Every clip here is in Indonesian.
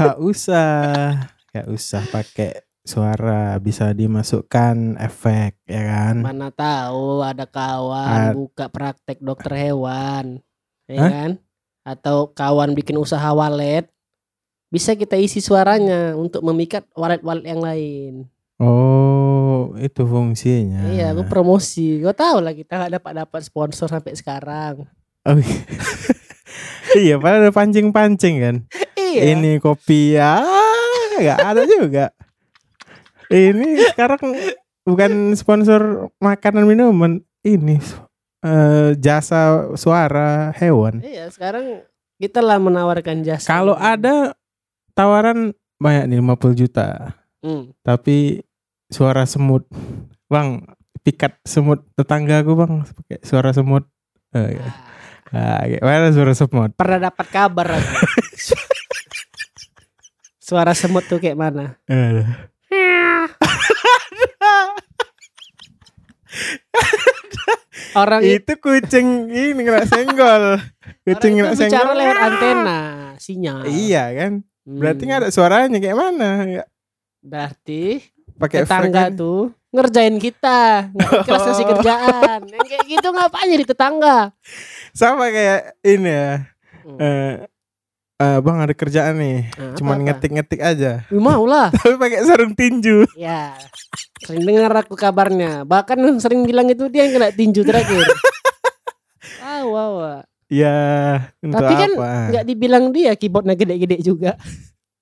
Gak usah, gak usah pakai suara bisa dimasukkan efek ya kan? Mana tahu ada kawan Ad- buka praktek dokter hewan, ya Hah? kan? Atau kawan bikin usaha walet, bisa kita isi suaranya untuk memikat walet-walet yang lain. Oh, itu fungsinya. Iya, aku promosi. Kau tahu lah kita nggak dapat dapat sponsor sampai sekarang. Oh, iya. iya, padahal ada pancing-pancing kan. Iya. Ini kopi ya, nggak ada juga. Ini sekarang bukan sponsor makanan minuman, ini eh, jasa suara hewan. Iya, sekarang kita lah menawarkan jasa. Kalau ada tawaran banyak nih 50 juta, Hmm. tapi suara semut, bang, pikat semut tetangga aku bang, pakai suara semut. Ya. Ah, gimana suara semut? Pernah dapat kabar. Suara semut tuh kayak mana? Eh, Orang itu kucing ini kena senggol. Kucing kena itu bicara senggol. lewat antena sinyal. Iya kan? Berarti Hmm. nggak ada suaranya kayak mana? Berarti Pakai tetangga frekuensi. tuh ngerjain kita, ikhlas ngasih Oh. kerjaan. Yang kayak gitu ngapain jadi tetangga? sama kayak ini ya. Hmm. Eh, eh, bang ada kerjaan nih, Nah, cuman ngetik-ngetik aja. Mau lah. Tapi pakai sarung tinju. Ya. Sering dengar aku kabarnya. Bahkan sering bilang itu dia yang kena tinju terakhir. Wow, wow, wow. Ya, untuk Tapi kan apa? Nggak dibilang dia keyboardnya gede-gede juga.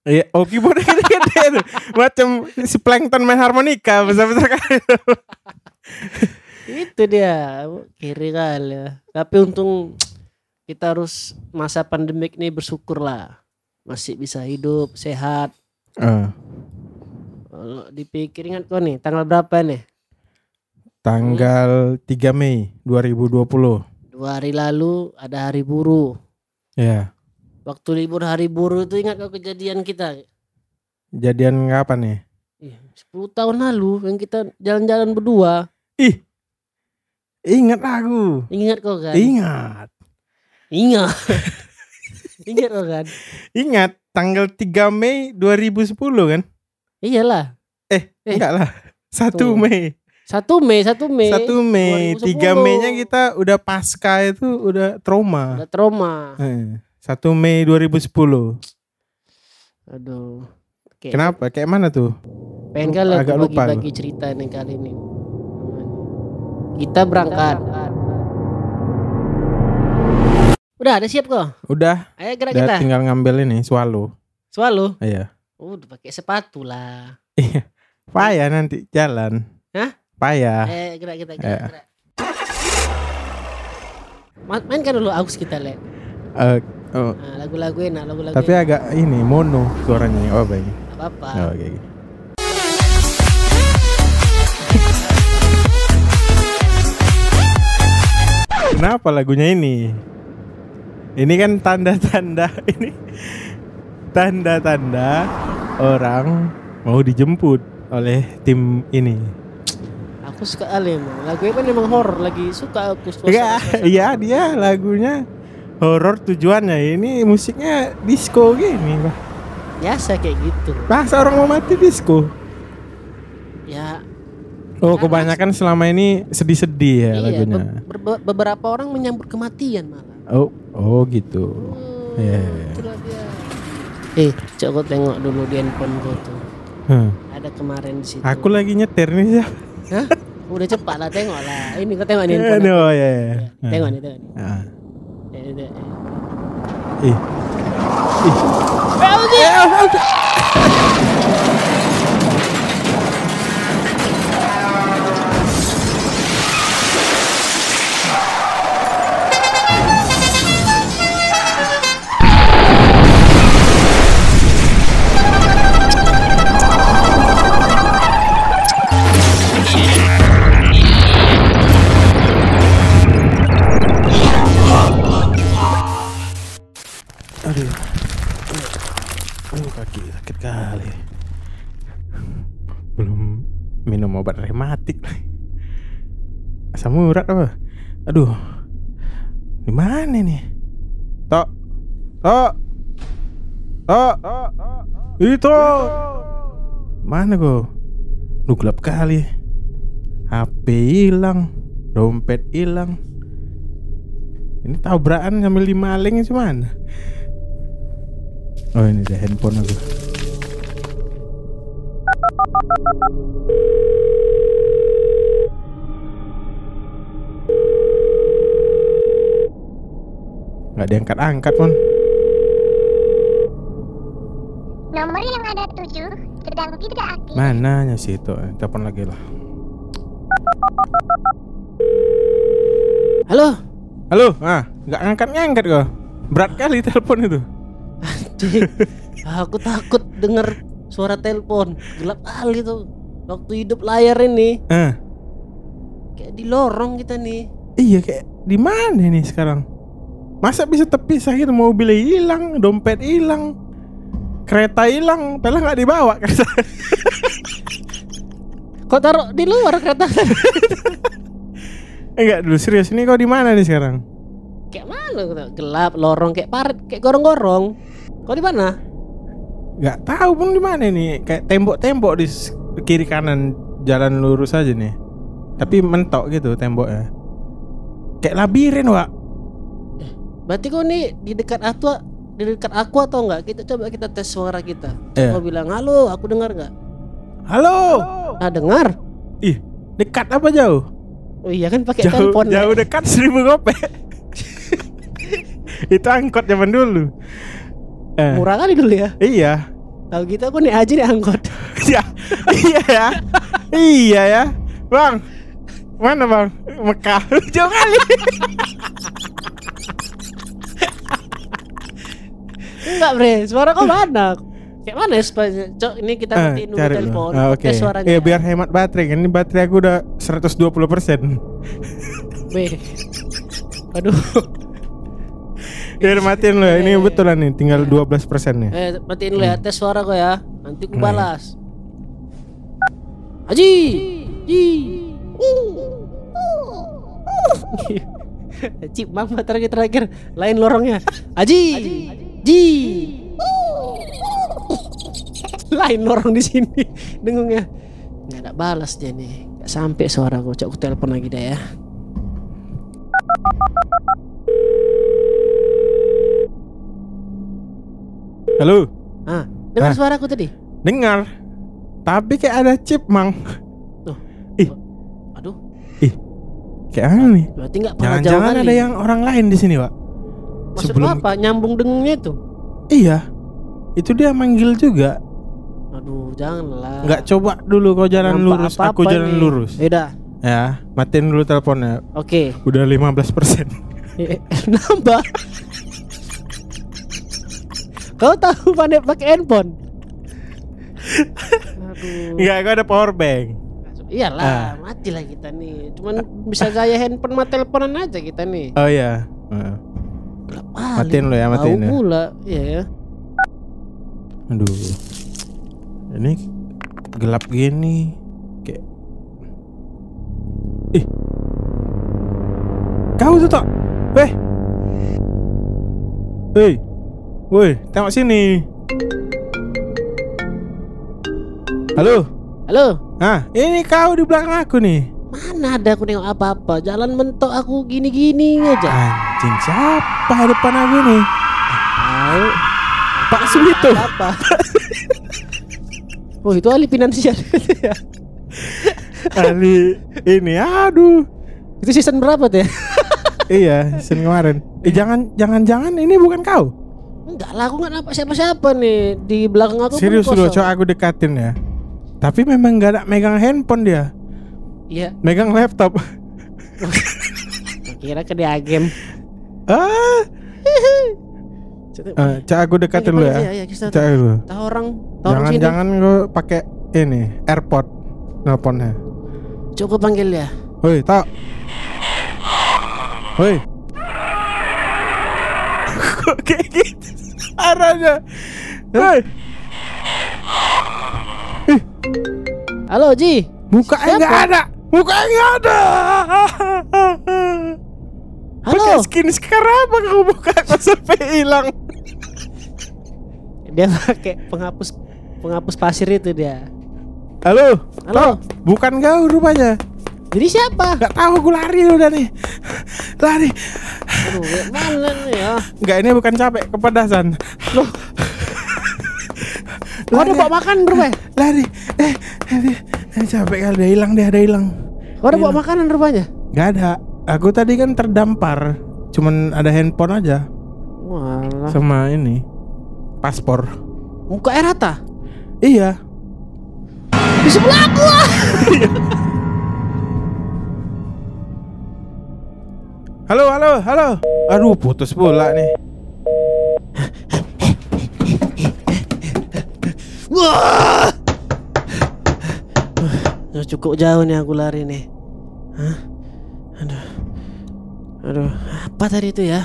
Iya, oh keyboardnya gede-gede. Macam si plankton main harmonika besar-besar kali. Itu dia kiri kali. Tapi untung kita harus masa pandemik ini bersyukur lah. Masih bisa hidup sehat. Eh, Kalau dipikir ingat kau nih tanggal berapa nih? tanggal 3 Mei 2020. Dua hari lalu ada hari buruh. Ya. Waktu libur hari buruh itu ingat kau kejadian kita? Jadian kapan nih? Ih, 10 tahun lalu yang kita jalan-jalan berdua. Ih. Ingat aku. Ingat kau kan? Ingat. Ingat. Ingat kau kan? Ingat tanggal 3 Mei 2010 kan? Iyalah. Eh, Eh. enggak lah. 1 Tuh. Mei. 1 Mei, 1 Mei. 1 Mei, 2010. 3 Mei-nya kita udah pasca itu udah trauma. Ada trauma. Eh, 1 Mei 2010. Aduh. Oke. Kenapa? Kayak mana tuh? Pengen kali Agak aku lupa bagi-bagi cerita nih kali ini. Kita berangkat. Udah ada siap kok? Udah, Ayo gerak udah kita. tinggal ngambil ini swallow. Selalu. Iya. Udah pakai sepatu lah. Payah nanti jalan. Hah? Payah. Eh gerak kita gerak. Iya. gerak. Ma- Mainkan dulu aus kita le. Eh, oh, Nah, lagu-lagu enak, lagu-lagu. tapi enak. agak ini mono suaranya. Oh, baik. Apa-apa. Oh, oke. oke. Kenapa lagunya ini? Ini kan tanda-tanda ini tanda-tanda orang mau dijemput oleh tim ini. Aku suka kali emang. Lagunya kan emang horor lagi suka aku Iya, suasana. iya dia lagunya horor tujuannya. Ini musiknya disco gini, Pak. Biasa kayak gitu. Masa orang mau mati disco? Ya, Oh, kebanyakan selama ini sedih-sedih ya iya. lagunya. be- be- beberapa orang menyambut kematian malah. Oh, oh gitu. Iya, iya, iya. itulah dia. Eh, coba tengok dulu di handphone gua tuh. Huh. Ada kemarin di situ. Aku lagi nyetir nih ya. Hah? Udah cepat lah tengok lah. Ini kau tengok di handphone. Aduh, aku. ya, ya. Ya, Tengok nih, tengok nih. Ah. Eh, eh, eh. Ih, aduh. Asam urat apa? Aduh. Di mana nih? Tok. Tok. Oh, itu. Mana kau? Lu gelap kali. HP hilang, dompet hilang. Ini tabrakan sambil dimaling mana? Oh ini ada handphone aku. Gak diangkat-angkat pun. Nomor yang ada tujuh sedang tidak aktif. Mananya sih itu? Eh, Telepon lagi lah. Halo. Halo, ah, nggak ngangkat-ngangkat kok. Berat kali telepon itu. Cik, aku takut dengar suara telepon. Gelap kali tuh. Waktu hidup layar ini Eh, kayak di lorong kita nih. iya kayak di mana nih sekarang? Masa bisa terpisah gitu? Mobil hilang, dompet hilang, kereta hilang, padahal nggak dibawa kereta. Kok taruh di luar kereta? Enggak dulu serius ini kau di mana nih sekarang? kayak mana? Gelap, lorong kayak parit, kayak gorong-gorong. Kau di mana? Nggak tahu pun di mana nih. Kayak tembok-tembok di kiri kanan jalan lurus aja nih. Tapi mentok gitu temboknya. Kayak labirin, Wak. Berarti kau nih di dekat aku di dekat aku atau enggak? Kita coba kita tes suara kita. Iya. Kau bilang, "Halo, aku dengar enggak?" Halo. Ah, dengar. Ih, dekat apa jauh? Oh iya kan pakai telepon. jauh dekat seribu gopek itu angkot zaman dulu eh, Murah kali dulu ya. iya Tahu gitu aku nih aja nih angkot. ya iya ya iya ya bang mana bang Mekah jauh kali Enggak, Bre. Suara kau mana? Kayak mana ya Cok, ini kita Eh, matiin dulu cari telepon. Ah, oke Tes suaranya. Iya, biar hemat baterai kan ini baterai aku udah 120 persen B. Aduh. biar matiin lo ya ini Eh. betulan nih tinggal 12 persen nih Eh, matiin dulu ya tes suara kau ya. Nanti ku Hmm. balas. Haji. Ji. Cip bang terakhir terakhir lain lorongnya Haji Ji lain lorong di sini dengungnya nggak ada balas dia nih. Nggak sampai suara gue cok aku telepon lagi dah ya. Halo? Ah dengar Ah. suaraku tadi? Dengar. Tapi kayak ada chip mang. Aduh. Kayak mana nih. Berarti nggak pernah jangan-jangan ada yang orang lain di sini pak maksud sebelum- lu apa nyambung dengungnya itu Iya, itu dia manggil juga. aduh janganlah Nggak coba dulu kau jalan Nampak lurus, apa-apa aku jalan ini. lurus. Yaudah, Ya, matiin dulu teleponnya. oke Udah 15 persen. nambah kau tahu pandai pakai handphone aduh Enggak, kau ada power bank. iyalah mati lah kita nih cuman bisa gaya handphone sama teleponan aja kita nih Oh iya. Heeh. Kali Matiin lo ya, matiin Bau ya. pula iya ya Aduh. Ini gelap gini. Kayak Ih. Kau tuh tok. Eh. Hei. Woi, tengok sini. Halo. halo Nah, ini kau di belakang aku nih. Mana ada aku nengok apa-apa jalan mentok aku gini-gini aja Anjing siapa depan aku nih? tahu Pak Sulito. apa oh itu ahli finansial Kali ini aduh. itu season berapa tuh ya iya, season kemarin. Eh jangan jangan jangan ini bukan kau. enggak lah aku nggak nampak siapa-siapa nih di belakang aku pun Serius lu, kosong. coba aku dekatin ya. Tapi memang gak ada megang handphone dia. Iya Megang laptop. kira ke dia game ah, eh, coba aku dekatin lu Iya, ya. iya, kita Coba dulu. tahu orang tahu orang Jangan sini jangan lu pakai ini AirPod nelponnya. coba panggil ya Woi, tak. Woi. Kok kayak gitu arahnya? Woi, halo Ji mukanya nggak Siapa? ada. Mukanya nggak ada. halo Pakai skin sekarang apa kamu buka sampai hilang? Dia pakai penghapus penghapus pasir itu dia. Halo. Halo. Toh, bukan kau rupanya. Jadi siapa? Gak tahu aku lari udah nih. Lari. Aduh, mana nih ya? Enggak ini bukan capek, kepedasan. Loh. Kau udah bawa makan rupanya? Lari. Eh, eh, eh, capek kali dia hilang dia ada hilang. Kau udah bawa makanan rupanya? Gak ada. Aku tadi kan terdampar. Cuman ada handphone aja Walah. sama ini paspor. Muka air rata. Iya. Di sebelah gua. Halo, halo, halo. Aduh, putus pula nih. Wah. Udah cukup jauh nih aku lari nih. Hah? Aduh. Aduh, apa tadi itu ya?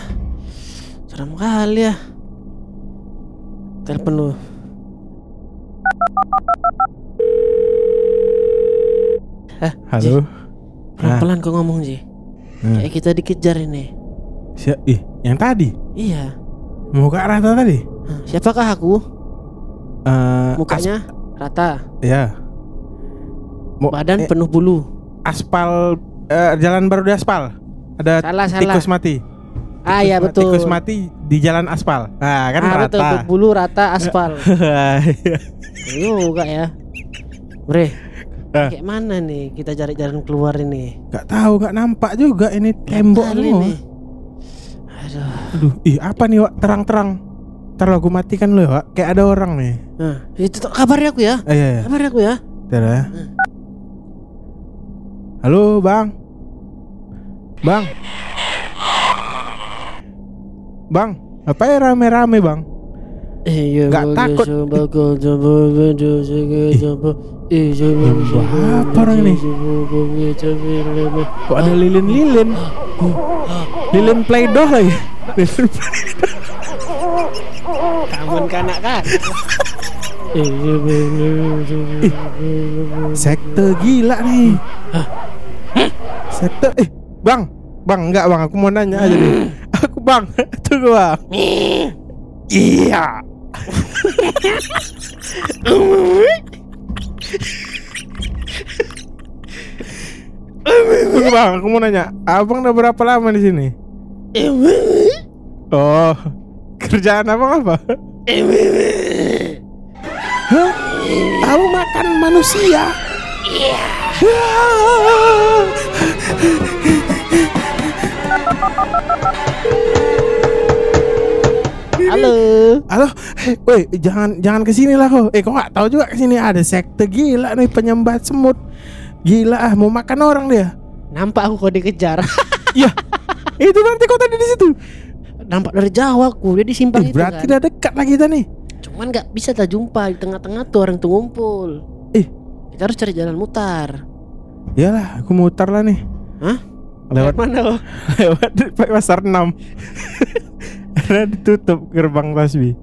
Seram kali ya. Telepon lu. Eh, Halo. pelan-pelan kau ngomong Ji. Hmm. Kayak kita dikejar ini. Si- ih, yang tadi. Iya. Muka rata tadi. Siapakah aku? Eh, Mukanya rata, as- ya. Mu- badan eh, penuh bulu. aspal eh, jalan baru di aspal. Ada Salah, salah. tikus mati. Ah ya Tikus- betul. Tikus mati di jalan aspal. Nah, kan ah betul, rata. bulu rata aspal. juga ya. Bre, Eh. kayak mana nih kita cari jalan keluar ini? Gak tahu, gak nampak juga ini tembok nih. Aduh. Aduh, ih apa nih Wak? Terang-terang. Ntar aku matikan lu ya Wak. Kayak ada orang nih. Nah, itu tuh kabari aku ya. Eh, iya, iya. Kabari aku ya. Ntar ya. Halo bang. Bang. Bang, apa ya rame-rame bang? Iya, Nggak takut. apa orang ini? Kok ada lilin-lilin? Lilin playdoh lagi. Lilin Kamu kanak kan? Sekte gila nih. Sekte eh bang, bang enggak bang, aku mau nanya aja nih. Aku bang, tunggu bang. Iya. Tunggu bang, aku mau nanya, abang udah berapa lama di sini? Oh, kerjaan abang apa? Hah? Tahu makan manusia? Iya. Halo. Halo, eh, woi jangan jangan ke sini lah kau. Eh kau nggak tahu juga ke sini ada sekte gila nih penyembah semut. Gila ah mau makan orang dia. Nampak aku kau dikejar. Iya, itu berarti kau tadi di situ. Nampak dari jauh aku dia di simpang Eh, itu berarti kan. udah dekat lah kita nih. Cuman nggak bisa tak jumpa di tengah-tengah tuh orang tuh ngumpul. Eh. Kita harus cari jalan mutar. Iyalah, aku mutar lah nih. Hah? Lewat mana lo? lewat pasar 6 Karena ditutup gerbang Tasbih.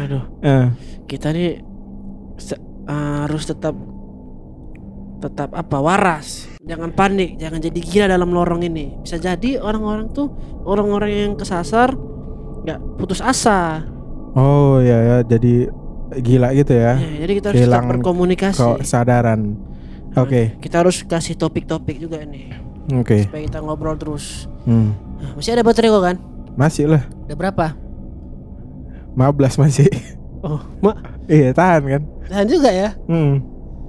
Aduh, Eh, kita nih se- harus tetap tetap apa waras. Jangan panik, jangan jadi gila dalam lorong ini. Bisa jadi orang-orang tuh orang-orang yang kesasar nggak putus asa. Oh ya ya jadi gila gitu ya. Ya, jadi kita harus tetap berkomunikasi. Kesadaran. Oke, Kita harus kasih topik-topik juga nih oke. supaya kita ngobrol terus. Hmm. Nah, masih ada baterai kok kan? Masih lah. Ada berapa? 15 masih. Oh, mak, iya, tahan kan? tahan juga ya. Hmm.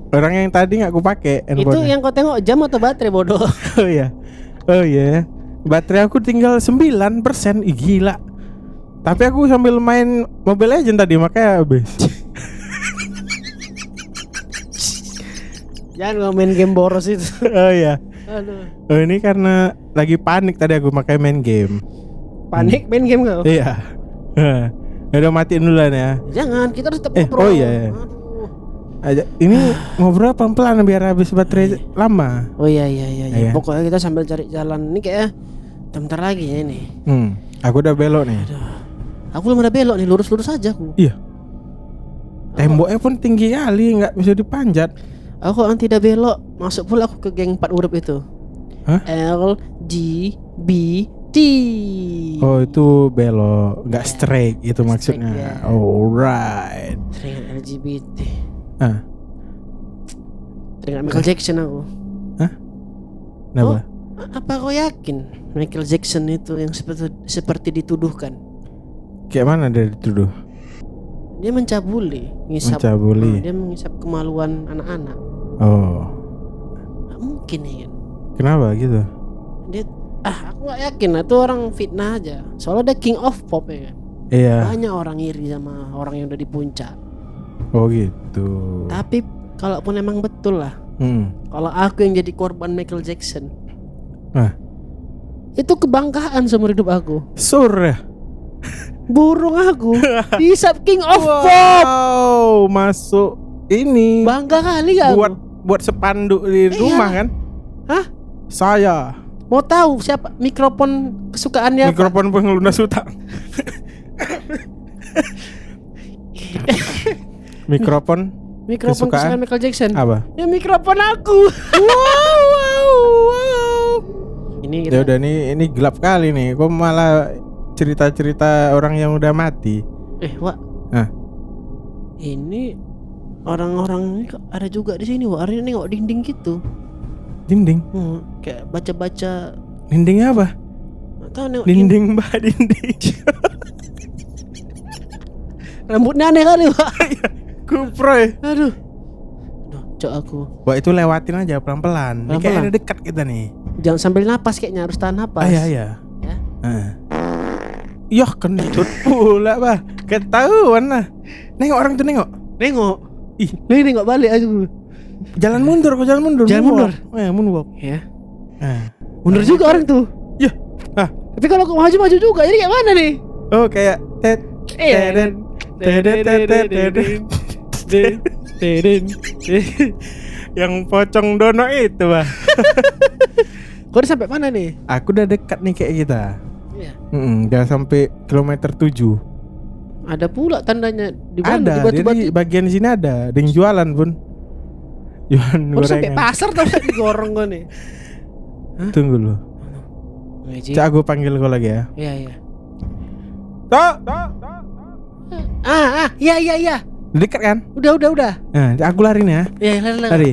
Orang yang tadi nggak aku pakai Itu yang kau tengok jam atau baterai bodoh? Oh iya. Oh iya. Baterai aku tinggal 9% Ih, gila. Tapi aku sambil main Mobile Legend tadi makanya habis. Jangan main game boros itu. oh iya. Aduh. Oh ini karena lagi panik tadi aku makanya main game. Panik main game kau? Iya. Hah. Udah matiin duluan ya. Jangan, kita harus tetap Eh, ngobrol. oh iya, iya. Aduh. Aja ini ngobrol pelan-pelan biar habis baterai lama. Oh iya iya iya, iya. Iya. Pokoknya kita sambil cari jalan ini kayaknya bentar lagi ya ini. Hmm. Aku udah belok nih. Aku belum ada belok nih, lurus-lurus aja aku. Iya. Temboknya pun tinggi kali, nggak bisa dipanjat. Aku kan tidak belok, masuk pula aku ke geng empat huruf itu. Hah? L G B T. Oh itu belok, nggak Iya, straight itu straight, maksudnya. ya. Alright. Teringat LGBT. Ah, Teringat Michael Jackson aku. kenapa? Apa kau yakin Michael Jackson itu yang seperti seperti dituduhkan? Kayak mana dari dituduh? Dia mencabuli, ngisap. Mencabuli. Ah, dia mengisap kemaluan anak-anak. Oh, Nggak mungkin ya kan? kenapa gitu? Dia ah aku gak yakin lah itu orang fitnah aja. Soalnya dia king of pop ya kan. Iya. Banyak orang iri sama orang yang udah di puncak. Oh gitu. Tapi kalaupun emang betul lah, Hmm. kalau aku yang jadi korban Michael Jackson, Nah, itu kebanggaan seumur hidup aku. sur ya. Burung aku dihisap king of pop. Wow, masuk ini Bangga kali gak buat aku? buat sepanduk di Iya. rumah kan? Hah? Saya Mau tahu siapa mikrofon kesukaannya apa? mikrofon pengelunas utang. mikrofon Mikrofon kesukaan? kesukaan Michael Jackson. apa? Ya mikrofon aku. wow, wow, wow. Ini Ya kita udah nih ini gelap kali nih. Kok malah cerita-cerita orang yang udah mati? eh Wak. Hah? Ini orang-orang ini ada juga di sini Wak. Ada nengok dinding gitu. Dinding, Hmm, kayak baca-baca dinding apa? Tahu nengok dinding. Dinding mbak dinding. Rambutnya aneh kali Wak. Kuproy. Aduh. Aduh, cok aku. Wah itu lewatin aja pelan-pelan. Ini Pelan-pelan. kayaknya dekat kita nih. Jangan sambil napas kayaknya harus tahan napas. Ah, iya iya. Ya. Ah. Yoh kentut pula bah. Ketahuan lah. Nengok orang tuh nengok. Nengok. Ih. Nih nengok balik aku. Jalan mundur kok jalan mundur. Jalan moonwalk. Eh moonwalk. Ya. Ah. Mundur juga orang tuh. Yah. Ah. Tapi kalau aku maju maju juga. Jadi kayak mana nih? Oh kayak tet teden teden teden teden. Den, den, den. Yang pocong dono itu bah. Kau udah sampai mana nih? Aku udah dekat nih kayak kita. Iya. Mm udah sampai kilometer 7 Ada pula tandanya di mana? Ada, di batu-batu. jadi bagian sini ada, ada yang jualan pun. Jualan Kau udah sampai gorengan. pasar tau nggak digorong gue nih. Tunggu lu. Cak aku panggil kau lagi ya. Iya iya. Tok, tok, Ah ah iya iya iya. Dekat kan? Udah udah udah. Nah, aku lari nih ya. Iya lari lari. Lari.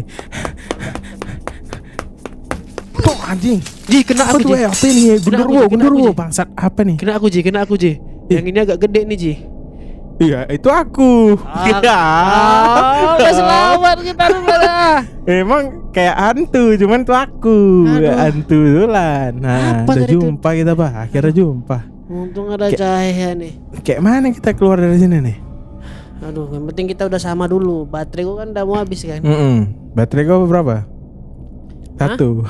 Kok anjing? Ji kena aku tuh Ji. eh, apa ini? Kena gundurwo aku, Ji. bangsat apa nih? Kena aku Ji, kena aku Ji. Yang ini agak gede nih Ji. Iya, itu aku. Ah, udah selamat kita udah. Emang kayak hantu, cuman tuh aku. Aduh. Hantu tulan. Nah, Apa udah jumpa kita, Pak. Akhirnya jumpa. Untung ada cahaya nih. Kayak mana kita keluar dari sini nih? Aduh, yang penting kita udah sama dulu. Baterai gua kan udah mau habis kan. Mm Baterai kau berapa? Satu.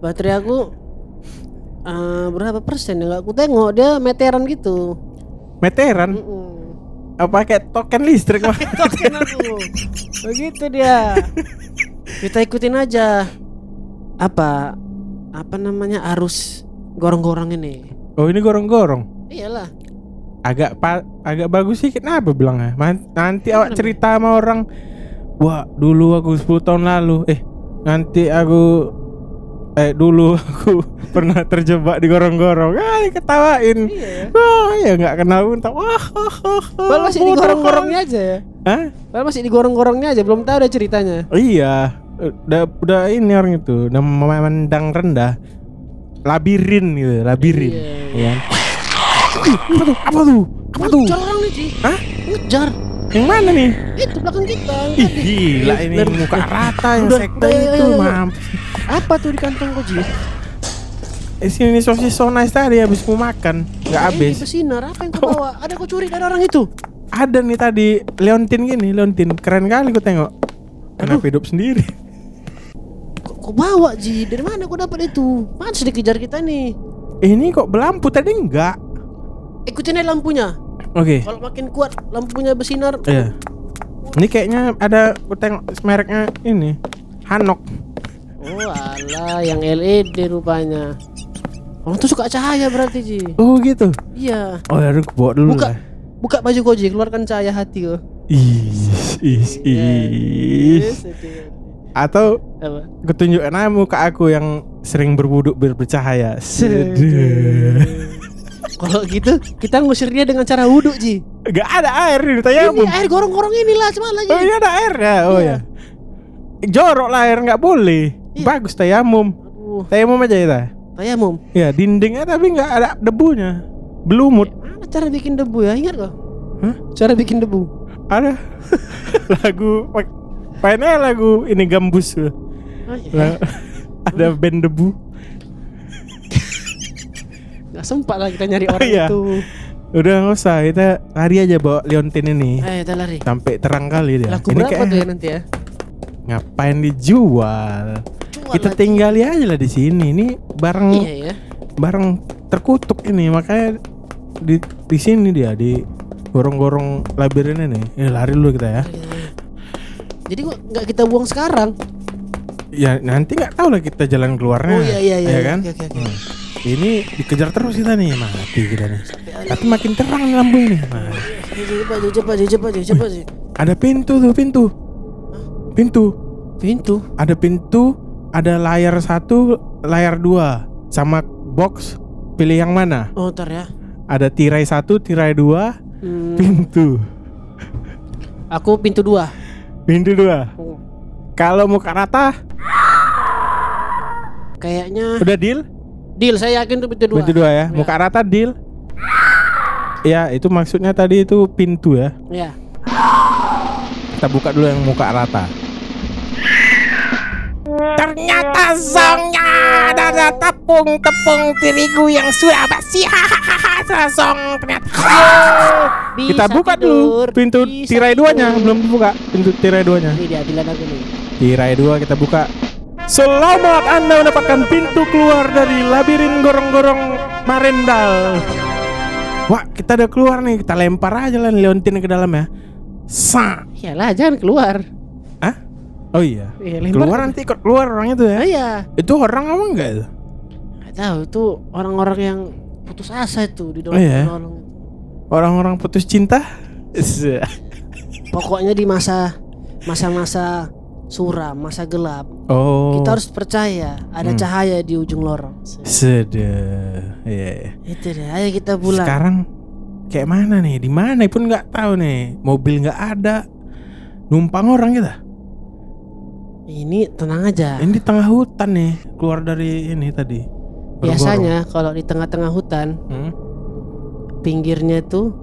Baterai aku eh, berapa persen ya? Aku tengok dia meteran gitu. Meteran? Mm-mm. Apa kayak token listrik mah? Token aku. Begitu dia. Kita ikutin aja. Apa apa namanya arus gorong-gorong ini. Oh ini gorong-gorong. Iyalah. Agak pa agak bagus sih kenapa bilangnya? Nanti awak cerita sama orang. Wah dulu aku 10 tahun lalu. Eh nanti aku eh dulu aku pernah terjebak di gorong-gorong. Ah ketawain. Iya. Wah ya nggak kenal pun tak. Wah. Padahal masih di gorong-gorongnya aja ya. Hah? Padahal masih di gorong-gorongnya aja, belum tahu ada ceritanya. Oh, iya. Udah udah ini orang itu udah memandang rendah. Labirin gitu, labirin. Iya. Iya. Ih, apa tuh? Apa tuh? Apa tuh? Ngejar orang nih. Hah? Ngejar. Yang mana nih? Itu belakang kita. Ih, gila ini muka rata yang sekte itu, mampus. Apa tuh di kantong kau, Ji? Eh, sini sosis so nice tadi habis mau makan, nggak Eh, habis. Ini bersinar. Apa yang kau bawa? Ada kau curi dari orang itu? Ada nih tadi Leontin gini, Leontin keren kali ku tengok. Kenapa hidup sendiri? Kok kau bawa, Ji? Dari mana kau dapat itu? Pantas dikejar kita nih. Eh, ini kok berlampu tadi enggak? Ikutin aja lampunya. Oke. Kalau makin kuat lampunya bersinar. Iya. Ini kayaknya ada ku tengok mereknya ini Hanok. Oh, alah, yang LED rupanya. Orang tuh suka cahaya berarti, Ji. Oh gitu. Iya. Oh ya, bawa dulu Buka. lah. Buka baju kau, Ji. Keluarkan cahaya hati kau. Is, is, is. Atau Apa? ketunjukan aja muka aku yang sering berwuduk ber- bercahaya. Sedih. Kalau gitu kita ngusir dia dengan cara wudhu Ji. Gak ada air di Ini tayamum. air gorong-gorong inilah cuma lagi. Oh ini ada air ya. Oh Iya. ya. Jorok lah air nggak boleh. Iya. Bagus tayamum. Aduh, Tayamum aja kita. tayamum. Ya dindingnya tapi nggak ada debunya. Belumut. Mana cara bikin debu ya? Ingat kok? Hah? Cara bikin debu. Ada lagu mainnya lagu ini gambus. Oh, iya. Ada band debu. Nggak sempat lah kita nyari orang Iya. itu. Udah nggak usah kita lari aja bawa Leontin ini Ayo kita lari. sampai terang kali dia. Laku ini berapa kayak tuh ya nanti ya? ngapain dijual? Jual kita lagi. tinggali aja lah di sini. Ini barang Iya ya. barang terkutuk ini makanya di di sini dia di gorong-gorong labirin ini. Eh lari dulu kita ya. Jadi kok nggak kita buang sekarang? Ya nanti nggak tahu lah kita jalan keluarnya. Oh iya iya iya. ya kan? Oke oke oke. Hmm. Ini dikejar terus kita nih mati kita nih. Tapi makin terang nih lampu ini. Nah, Cepat cepat cepat cepat cepat cepat. ada pintu tuh pintu. Pintu. Pintu. Ada pintu. Ada layar satu, layar dua, sama box. Pilih yang mana? Oh ntar ya. Ada tirai satu, tirai dua, Hmm, pintu. aku pintu dua. Pintu dua. Oh, Kalau muka rata, Kayaknya udah deal? Deal. Saya yakin tuh pintu dua. Pintu dua ya. Muka rata deal. Ya, itu maksudnya tadi itu pintu ya. Ya. Kita buka dulu yang muka rata. Ternyata zongnya ada tepung-tepung terigu yang sudah basi. Hahaha, zong ternyata. Kita Bisa buka tidur, dulu pintu bisa tirai duanya belum dibuka pintu tirai duanya. Ini dia pilihan aku nih. Tirai dua kita buka. Selamat Anda mendapatkan pintu keluar dari labirin gorong-gorong Marendal. Wah, kita udah keluar nih. Kita lempar aja lah Leontin ke dalam ya. Sa. Iyalah jangan keluar. Hah? Oh iya. Iya, lempar. Keluar nanti ikut keluar orang itu ya. Oh, iya. Itu orang apa enggak itu? Nggak tahu itu orang-orang yang putus asa itu di Oh, iya? Orang-orang putus cinta? Se- Pokoknya di masa masa-masa suram, masa gelap, Oh. kita harus percaya ada Hmm. cahaya di ujung lorong. Sedih. Iya. iya. Itu deh, ayo kita pulang. Sekarang kayak mana nih? Di mana pun nggak tahu nih. Mobil nggak ada. Numpang orang kita. Ini tenang aja. Ini di tengah hutan nih. Keluar dari ini tadi. Biasanya kalau di tengah-tengah hutan, Hmm? pinggirnya tuh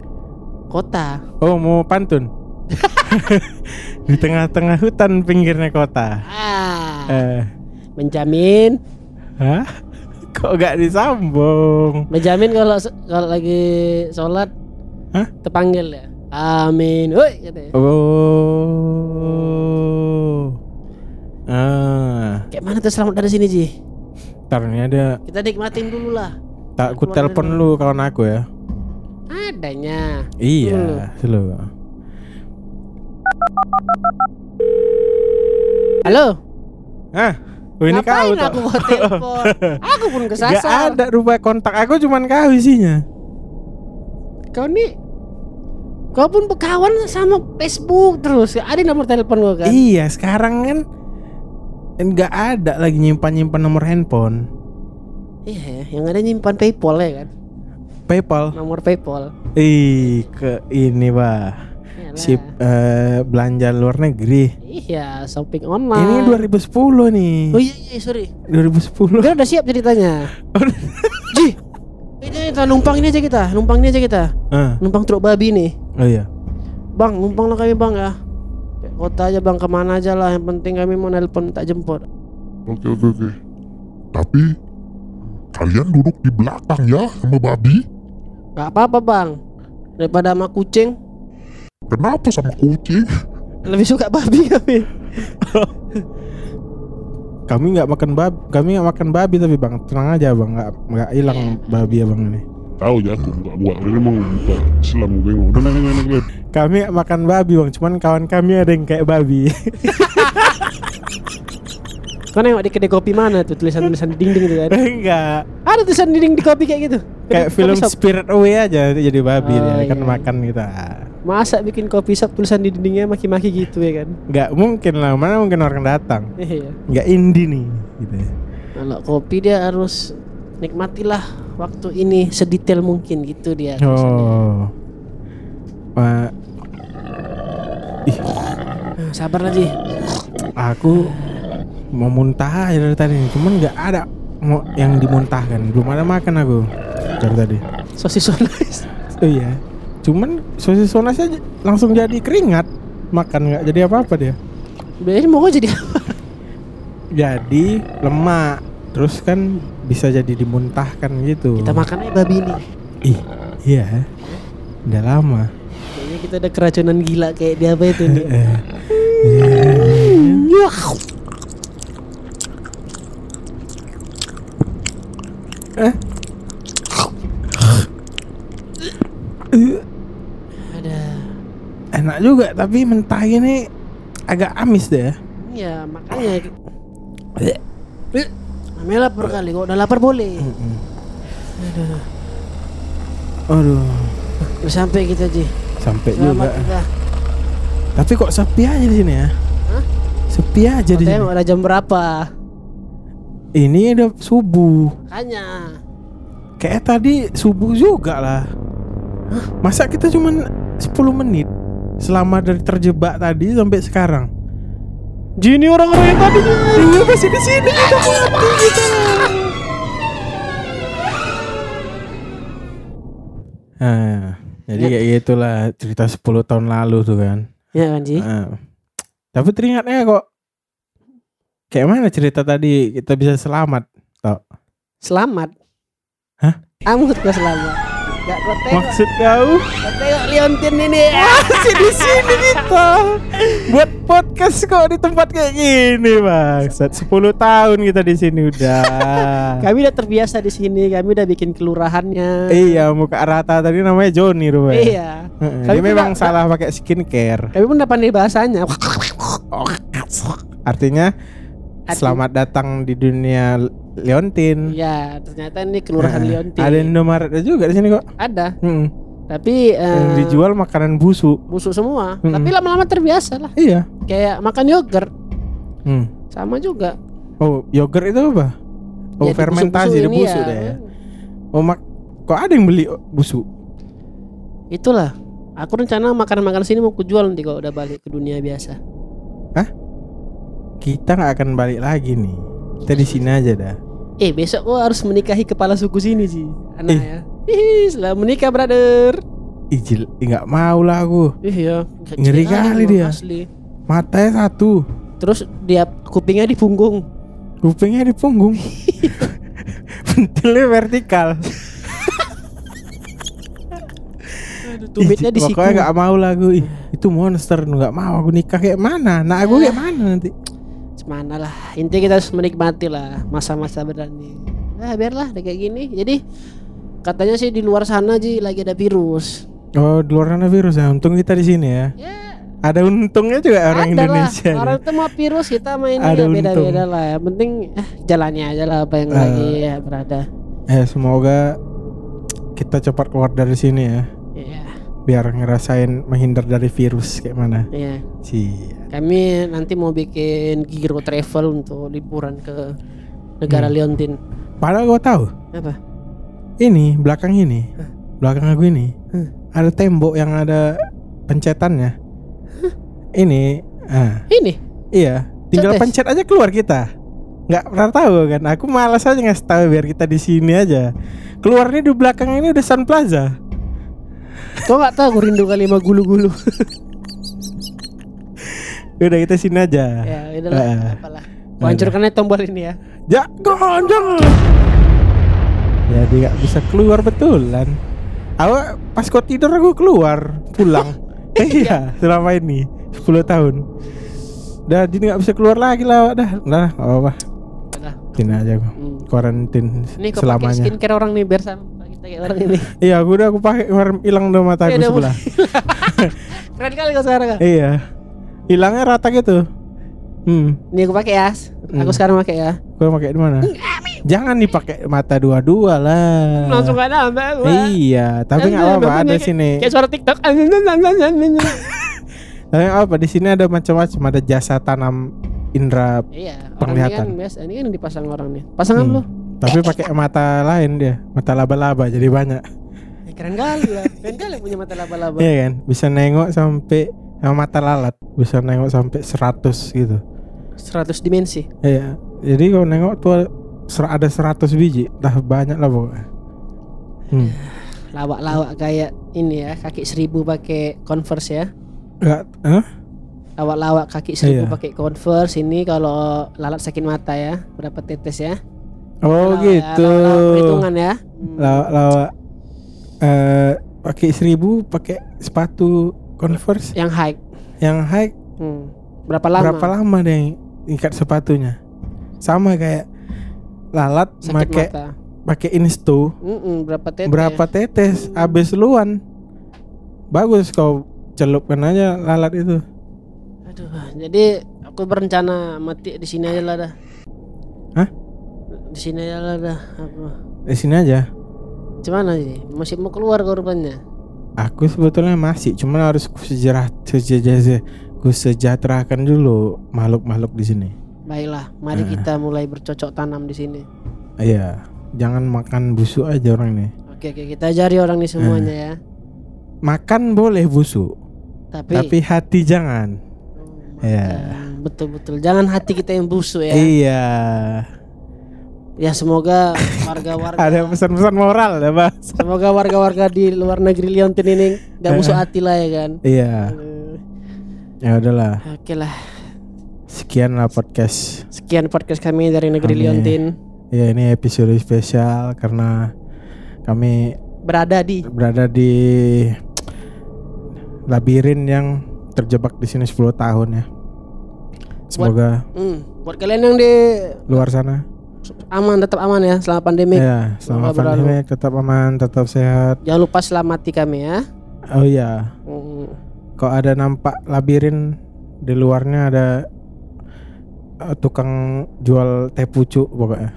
kota. Oh mau pantun? di tengah-tengah hutan pinggirnya kota. Ah, Eh, menjamin, hah? Kok gak disambung? menjamin kalau kalau lagi sholat, Hah? terpanggil ya. Amin. Woi, katanya. Oh. Ah, Kayak mana tuh selamat dari sini Ji? ntar ini ada. Kita nikmatin dulu lah. Tak ku telepon lu kawan aku ya. Adanya. Iya, slow. Halo. Hah? Oh, ini kau tak? aku bawa telepon? Aku pun Gak kesasar. ada rupanya kontak aku cuman kau isinya. Kau nih Kau pun berkawan sama Facebook terus. Ada nomor telepon gua kan? Iya, sekarang kan nggak ada lagi nyimpan-nyimpan nomor handphone. Iya, ya, yang ada nyimpan PayPal ya kan? PayPal. Nomor PayPal. Ih, ke ini, Bah. Sip eh, belanja luar negeri. Iya, shopping online. Ini 2010 nih. Oh iya iya sorry. 2010. Kita udah siap ceritanya. Ji. Ini kita numpang ini aja kita, numpang ini aja kita. Ah, Numpang truk babi nih. oh iya. Bang, numpang lah kami bang ya. Ke Kota aja bang, ke mana aja lah. Yang penting kami mau nelpon tak jemput. Oke oke oke. Tapi kalian duduk di belakang ya sama babi. Gak apa-apa bang. Daripada sama kucing, Kenapa sama kucing? lebih suka babi kami. Kami nggak makan babi, kami nggak makan babi tapi bang tenang aja bang, nggak nggak hilang babi ya bang ini. Tahu ya aku buka buat ini mau buka Islam gue mau. Udah naik naik naik. Kami nggak makan babi bang, cuman kawan kami ada yang kayak babi. Kau nengok di kedai kopi mana tuh tulisan-tulisan di dinding tuh kan? Enggak, Ada tulisan di dinding di kopi kayak gitu. kayak film. Spirit Away aja itu jadi babi Oh, dia kan iya. makan kita. Masa bikin kopi shop tulisan di dindingnya maki-maki gitu ya kan? Nggak mungkin lah, mana mungkin orang datang. Iya. Nggak indie nih, gitu. ya. Kalau kopi dia harus nikmatilah waktu ini sedetail mungkin gitu dia. Oh. Wah, Nah, sabar lagi. aku mau muntah dari tadi, cuman nggak ada mau yang dimuntahkan. Belum ada makan aku dari tadi. Sosis sosis. Oh iya. Cuman sosis sonas aja langsung jadi keringat. Makan nggak jadi apa-apa dia. Biasanya mau jadi apa? Jadi lemak. Terus kan bisa jadi dimuntahkan gitu. Kita makan aja babi ini. Ih, iya. Udah lama. Kayaknya kita ada keracunan gila kayak di apa itu nih. Eh, eh, Ada. Enak juga tapi mentah ini agak amis deh. Iya, makanya Namanya lapar kali, kok udah lapar boleh. Aduh, Udah sampai kita Ji. sampai Selamat juga. kita. Tapi kok sepi aja di sini ya? Hah? Sepi aja di sini. udah jam berapa? Ini udah subuh. Makanya. Kayak tadi subuh juga lah. Masa kita cuman 10 menit selama dari terjebak tadi sampai sekarang? Jini orang-orang yang tadi Iya masih di sini kita mati kita. Nah, jadi Ya. kayak gitulah cerita 10 tahun lalu tuh kan. Ya kan Ji? Nah, tapi teringatnya kok kayak mana cerita tadi kita bisa selamat? Tau? Selamat. Hah? Kamu kok selamat. Gak kau tengok. Maksud kau Kau tengok Leontin ini. masih di sini kita buat podcast kok di tempat kayak gini, Bang. 10 tahun kita di sini udah. Kami udah terbiasa di sini. Kami udah bikin kelurahannya. Iya, muka rata tadi namanya Joni rupanya. Iya. Heeh, Kami Dia memang pun- salah pakai skincare. Kami pun udah pandai bahasanya. Artinya Arti- selamat datang di dunia Leontin. Ya, ternyata ini kelurahan Heeh. Leontin. Ada Indomaretnya juga di sini kok. Ada. Heeh. Tapi Yang dijual makanan busuk. busuk semua. Mm-mm. Tapi lama-lama terbiasa lah. Iya. Kayak makan yogurt Hmm. sama juga. Oh, yogurt itu apa? Oh, Jadi fermentasi ini busuk ya. deh ya. Oh, mak kok ada yang beli busuk? Itulah. Aku rencana makan-makan sini mau kujual nanti kalau udah balik ke dunia biasa. Kita nggak akan balik lagi nih. Kita di sini aja dah. Eh besok gua harus menikahi kepala suku sini sih Anak Eh. ya Ih selamat menikah brother Ijil, nggak mau lah aku. Ih ya Ngeri kali dia. asli. Matanya satu, Terus dia kupingnya di punggung kupingnya di punggung. Pentilnya vertikal. Tumitnya di siku Pokoknya nggak mau lah. Ih, itu monster nggak mau aku nikah kayak mana? Nah aku Ya. kayak mana nanti? Semana lah Intinya kita harus menikmati lah Masa-masa berani Nah biarlah kayak gini Jadi Katanya sih di luar sana Ji Lagi ada virus Oh, di luar sana virus ya. Untung kita di sini ya. Ya Ada untungnya juga orang ada Indonesia. lah. Orang itu mau virus Kita main Ada ya beda-beda lah Yang penting eh, Jalannya aja lah Apa yang Ah. lagi ya, berada Eh, semoga kita cepat keluar dari sini ya. Biar ngerasain menghindar dari virus kayak mana. Iya Sih. Kami nanti mau bikin Giro Travel untuk liburan ke negara Hmm. Leontin. Padahal kau tahu, Apa? ini belakang ini, belakang aku ini Hah. ada tembok yang ada pencetannya. Ini, ah, Ini. iya, tinggal Cetes. pencet aja keluar kita. Nggak pernah tahu kan? Aku malas aja ngasih tahu biar kita di sini aja. Keluarnya di belakang ini udah Sun Plaza. Kau nggak tahu aku rindu kali sama gulu-gulu. Udah kita sini aja. ya, udahlah. Ah. apalah. Kau hancurkan aja tombol ini ya. Jangan, jangan. Jadi nggak bisa keluar betulan. Awak pas kau tidur aku keluar pulang. iya, selama ini 10 tahun. Udah jadi nggak bisa keluar lagi lah, dah. Udah, nggak apa-apa. Udah. Sini aja aku. Hmm. Karantin Ini kau pakai selamanya. skincare orang nih biar sama ini. Iya, aku udah aku pakai kemarin hilang dong mata aku Eh, udah sebelah. Keren kali kau sekarang. Iya. Hilangnya rata gitu. Hmm, Ini aku pakai ya. Aku Hmm. sekarang pakai ya. kau pakai di mana? Jangan dipakai mata dua-dua lah. Langsung gak nambah. gua. Iya, tapi nggak apa-apa ada sini. Kayak suara TikTok. Tapi apa di sini ada macam-macam, ada jasa tanam indera Iya, ini Penglihatan. kan biasa, ini kan dipasang orang nih. Pasangan Hmm. lu. Tapi pakai mata lain dia mata laba-laba jadi banyak Ya, keren kali lah. Keren kali punya mata laba-laba. Iya kan bisa nengok sampai sama mata lalat bisa nengok sampai 100 gitu 100 dimensi. Iya jadi kalau nengok tuh ada 100 biji dah banyak lah pokoknya hmm. Lawak-lawak kayak ini ya, kaki seribu pakai Converse ya. Nggak, hah? Lawak-lawak kaki seribu Iya. pakai Converse ini kalau lalat sakit mata ya, berapa tetes ya? Oh Lawak ya, gitu lawak-lawak perhitungan ya. Hmm. lawak-lawak eh pakai seribu pakai sepatu converse Yang high. yang high Hmm. Berapa lama? berapa lama deh ikat sepatunya sama kayak lalat pakai pakai insto Mm-mm, berapa tetes? berapa tetes abis luan bagus kau celupkan aja lalat itu Aduh, jadi aku berencana mati di sini aja lah dah. Hah? Di sini aja lah dah. Aku. di sini aja Cuman sih, masih mau keluar korbannya. aku sebetulnya masih cuman harus kusejarah sejajar kusejahterakan dulu makhluk-makhluk di sini Baiklah, mari Eh. kita mulai bercocok tanam di sini. iya jangan makan busuk aja orang ini Oke, oke, kita ajari orang ini semuanya ya. makan boleh busuk Tapi, tapi hati jangan Oh, Iya. makan. betul-betul jangan hati kita yang busuk ya. iya Ya semoga warga-warga ada pesan-pesan moral ya bang semoga warga-warga di luar negeri Liontin ini gak Eh. busuk hati lah ya kan. iya. Ya udahlah. Oke lah, sekian lah podcast. Sekian podcast kami dari negeri Kami- Liontin. ya ini episode spesial karena kami Berada di berada di labirin yang terjebak di sini 10 tahun ya. Semoga Hmm, buat kalian yang di luar sana aman tetap aman ya selama pandemi. ya selama berlalu. pandemi tetap aman tetap sehat Jangan lupa selamati kami ya. oh iya Hmm. kok ada nampak labirin di luarnya ada eh, tukang jual teh pucuk pokoknya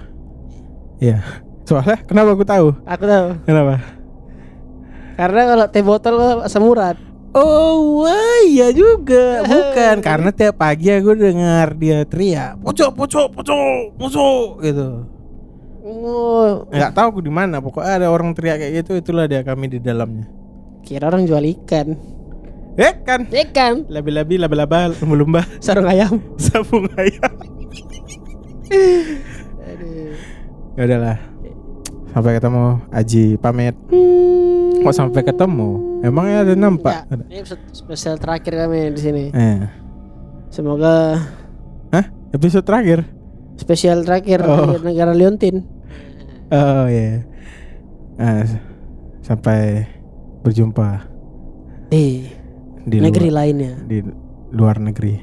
iya soalnya kenapa aku tahu Aku tahu. kenapa Karena kalau teh botol asam urat. Oh wah, iya juga. Bukan Karena tiap pagi aku dengar dia teriak Pocok, pocok, pocok, pocok gitu. Oh, Nggak tahu aku di mana Pokoknya ada orang teriak kayak gitu Itulah dia kami di dalamnya. Kira orang jual ikan. Eh kan? Ikan, Labi-labi, laba-laba, lumba-lumba. Sarung ayam. Sabung ayam. Aduh. Ya udahlah. Sampai ketemu. Aji pamit. Kok sampai ketemu Emangnya ada nampak Ya, ini episode spesial terakhir kami di sini. Eh. Semoga Hah? Episode terakhir? spesial terakhir Oh. di negara Liontin. Oh iya Nah, Sampai berjumpa Di di negeri luar, lainnya. di luar negeri